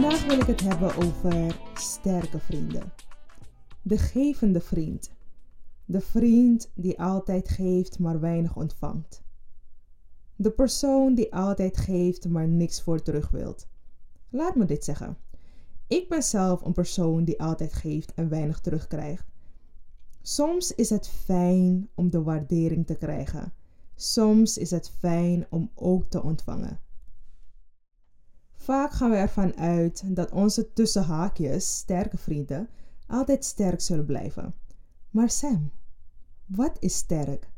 Vandaag wil ik het hebben over sterke vrienden. De gevende vriend. De vriend die altijd geeft, maar weinig ontvangt. De persoon die altijd geeft, maar niks voor terug wilt. Laat me dit zeggen. Ik ben zelf een persoon die altijd geeft en weinig terugkrijgt. Soms is het fijn om de waardering te krijgen. Soms is het fijn om ook te ontvangen. Vaak gaan we ervan uit dat onze tussenhaakjes, sterke vrienden, altijd sterk zullen blijven. Maar Sam, wat is sterk?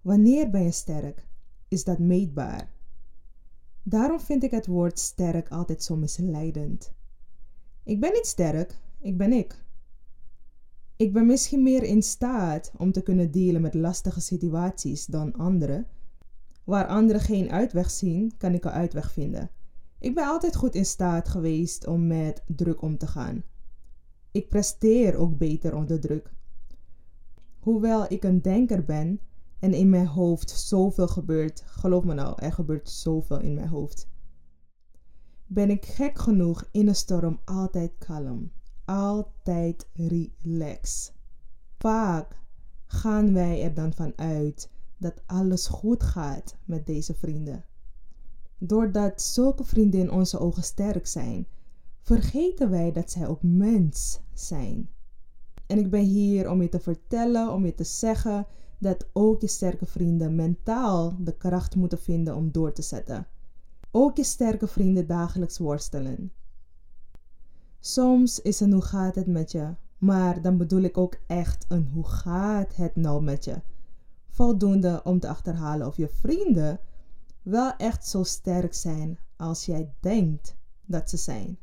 Wanneer ben je sterk? Is dat meetbaar? Daarom vind ik het woord sterk altijd zo misleidend. Ik ben niet sterk, ik ben ik. Ik ben misschien meer in staat om te kunnen dealen met lastige situaties dan anderen. Waar anderen geen uitweg zien, kan ik een uitweg vinden. Ik ben altijd goed in staat geweest om met druk om te gaan. Ik presteer ook beter onder druk. Hoewel ik een denker ben en in mijn hoofd zoveel gebeurt, geloof me nou, er gebeurt zoveel in mijn hoofd. Ben ik gek genoeg in een storm altijd kalm, altijd relax. Vaak gaan wij er dan van uit dat alles goed gaat met deze vrienden. Doordat zulke vrienden in onze ogen sterk zijn, vergeten wij dat zij ook mens zijn. En ik ben hier om je te vertellen, om je te zeggen dat ook je sterke vrienden mentaal de kracht moeten vinden om door te zetten. Ook je sterke vrienden dagelijks worstelen. Soms is een hoe gaat het met je, maar dan bedoel ik ook echt een hoe gaat het nou met je. Voldoende om te achterhalen of je vrienden wel echt zo sterk zijn als jij denkt dat ze zijn.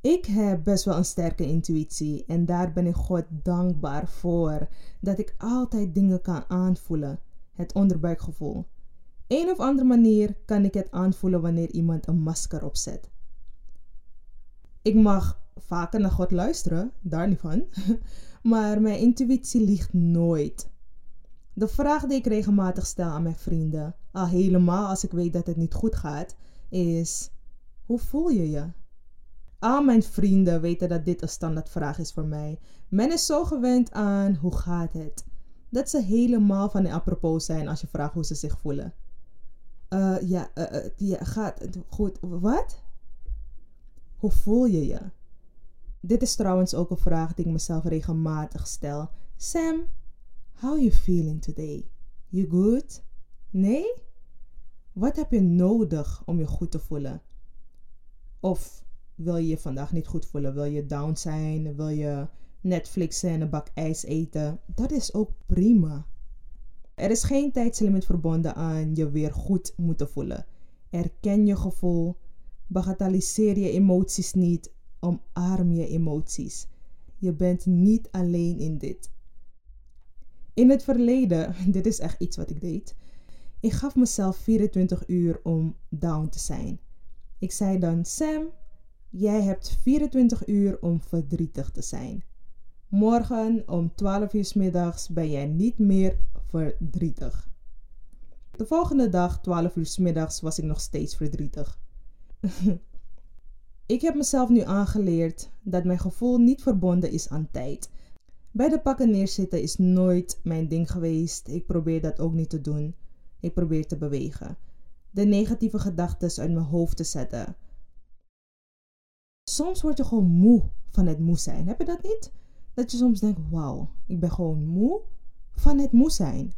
Ik heb best wel een sterke intuïtie en daar ben ik God dankbaar voor dat ik altijd dingen kan aanvoelen, het onderbuikgevoel. Een of andere manier kan ik het aanvoelen wanneer iemand een masker opzet. Ik mag vaker naar God luisteren, daar niet van, maar mijn intuïtie liegt nooit. De vraag die ik regelmatig stel aan mijn vrienden, al helemaal als ik weet dat het niet goed gaat, is: hoe voel je je? Al mijn vrienden weten dat dit een standaardvraag is voor mij. Men is zo gewend aan hoe gaat het, dat ze helemaal van apropos zijn als je vraagt hoe ze zich voelen. Uh, ja, uh, ja, gaat het goed. Wat? Hoe voel je je? Dit is trouwens ook een vraag die ik mezelf regelmatig stel. Sam, How you feeling today? You good? Nee? Wat heb je nodig om je goed te voelen? Of wil je je vandaag niet goed voelen? Wil je down zijn? Wil je Netflixen en een bak ijs eten? Dat is ook prima. Er is geen tijdslimiet verbonden aan je weer goed moeten voelen. Erken je gevoel. Bagatelliseer je emoties niet. Omarm je emoties. Je bent niet alleen in dit. In het verleden, dit is echt iets wat ik deed. Ik gaf mezelf 24 uur om down te zijn. Ik zei dan: Sam, jij hebt 24 uur om verdrietig te zijn. Morgen om 12 uur middags ben jij niet meer verdrietig. De volgende dag, 12 uur middags, was ik nog steeds verdrietig. ik heb mezelf nu aangeleerd dat mijn gevoel niet verbonden is aan tijd. Bij de pakken neerzitten is nooit mijn ding geweest. Ik probeer dat ook niet te doen. Ik probeer te bewegen. De negatieve gedachten uit mijn hoofd te zetten. Soms word je gewoon moe van het moe zijn. Heb je dat niet? Dat je soms denkt: wauw, ik ben gewoon moe van het moe zijn.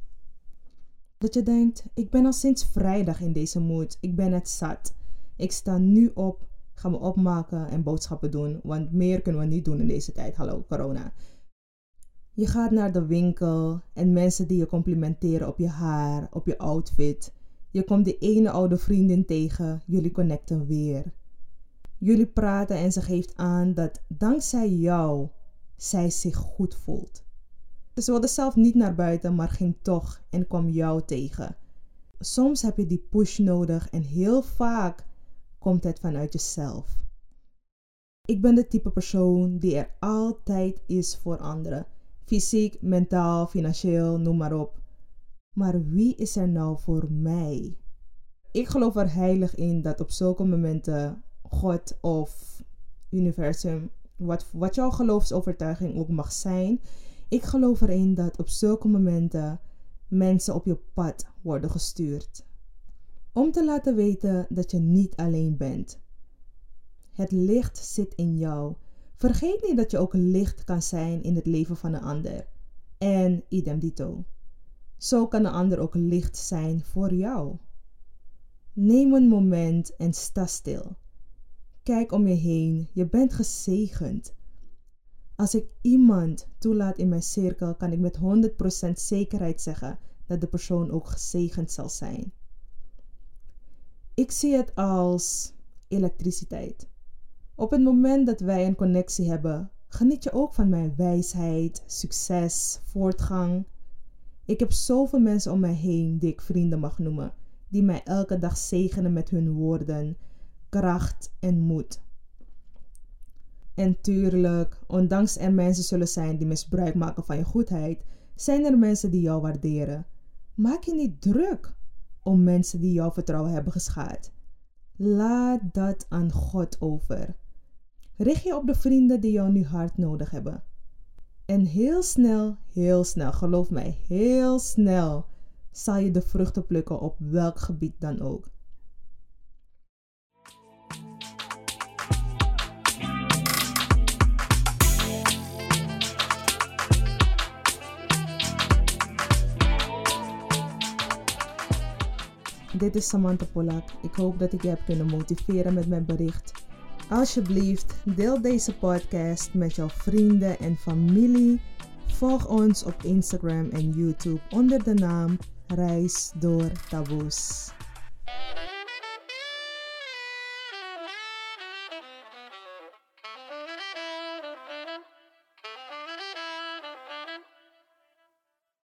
Dat je denkt: ik ben al sinds vrijdag in deze moed. Ik ben het zat. Ik sta nu op, ga me opmaken en boodschappen doen. Want meer kunnen we niet doen in deze tijd. Hallo, corona. Je gaat naar de winkel en mensen die je complimenteren op je haar, op je outfit. Je komt die ene oude vriendin tegen, jullie connecten weer. Jullie praten en ze geeft aan dat dankzij jou zij zich goed voelt. Ze wilde zelf niet naar buiten, maar ging toch en kwam jou tegen. Soms heb je die push nodig en heel vaak komt het vanuit jezelf. Ik ben de type persoon die er altijd is voor anderen. Fysiek, mentaal, financieel, noem maar op. Maar wie is er nou voor mij? Ik geloof er heilig in dat op zulke momenten God of universum, wat, wat jouw geloofsovertuiging ook mag zijn. Ik geloof erin dat op zulke momenten mensen op je pad worden gestuurd. Om te laten weten dat je niet alleen bent. Het licht zit in jou. Vergeet niet dat je ook licht kan zijn in het leven van een ander. En idem dito. Zo kan een ander ook licht zijn voor jou. Neem een moment en sta stil. Kijk om je heen, je bent gezegend. Als ik iemand toelaat in mijn cirkel, kan ik met 100% zekerheid zeggen dat de persoon ook gezegend zal zijn. Ik zie het als elektriciteit. Op het moment dat wij een connectie hebben, geniet je ook van mijn wijsheid, succes, voortgang. Ik heb zoveel mensen om mij heen die ik vrienden mag noemen, die mij elke dag zegenen met hun woorden, kracht en moed. En tuurlijk, ondanks er mensen zullen zijn die misbruik maken van je goedheid, zijn er mensen die jou waarderen. Maak je niet druk om mensen die jouw vertrouwen hebben geschaad. Laat dat aan God over. Richt je op de vrienden die jou nu hard nodig hebben. En heel snel, heel snel, geloof mij, heel snel zal je de vruchten plukken op welk gebied dan ook. Dit is Samantha Polak. Ik hoop dat ik je heb kunnen motiveren met mijn bericht. Alsjeblieft, deel deze podcast met jouw vrienden en familie. Volg ons op Instagram en YouTube onder de naam Reis door Taboes.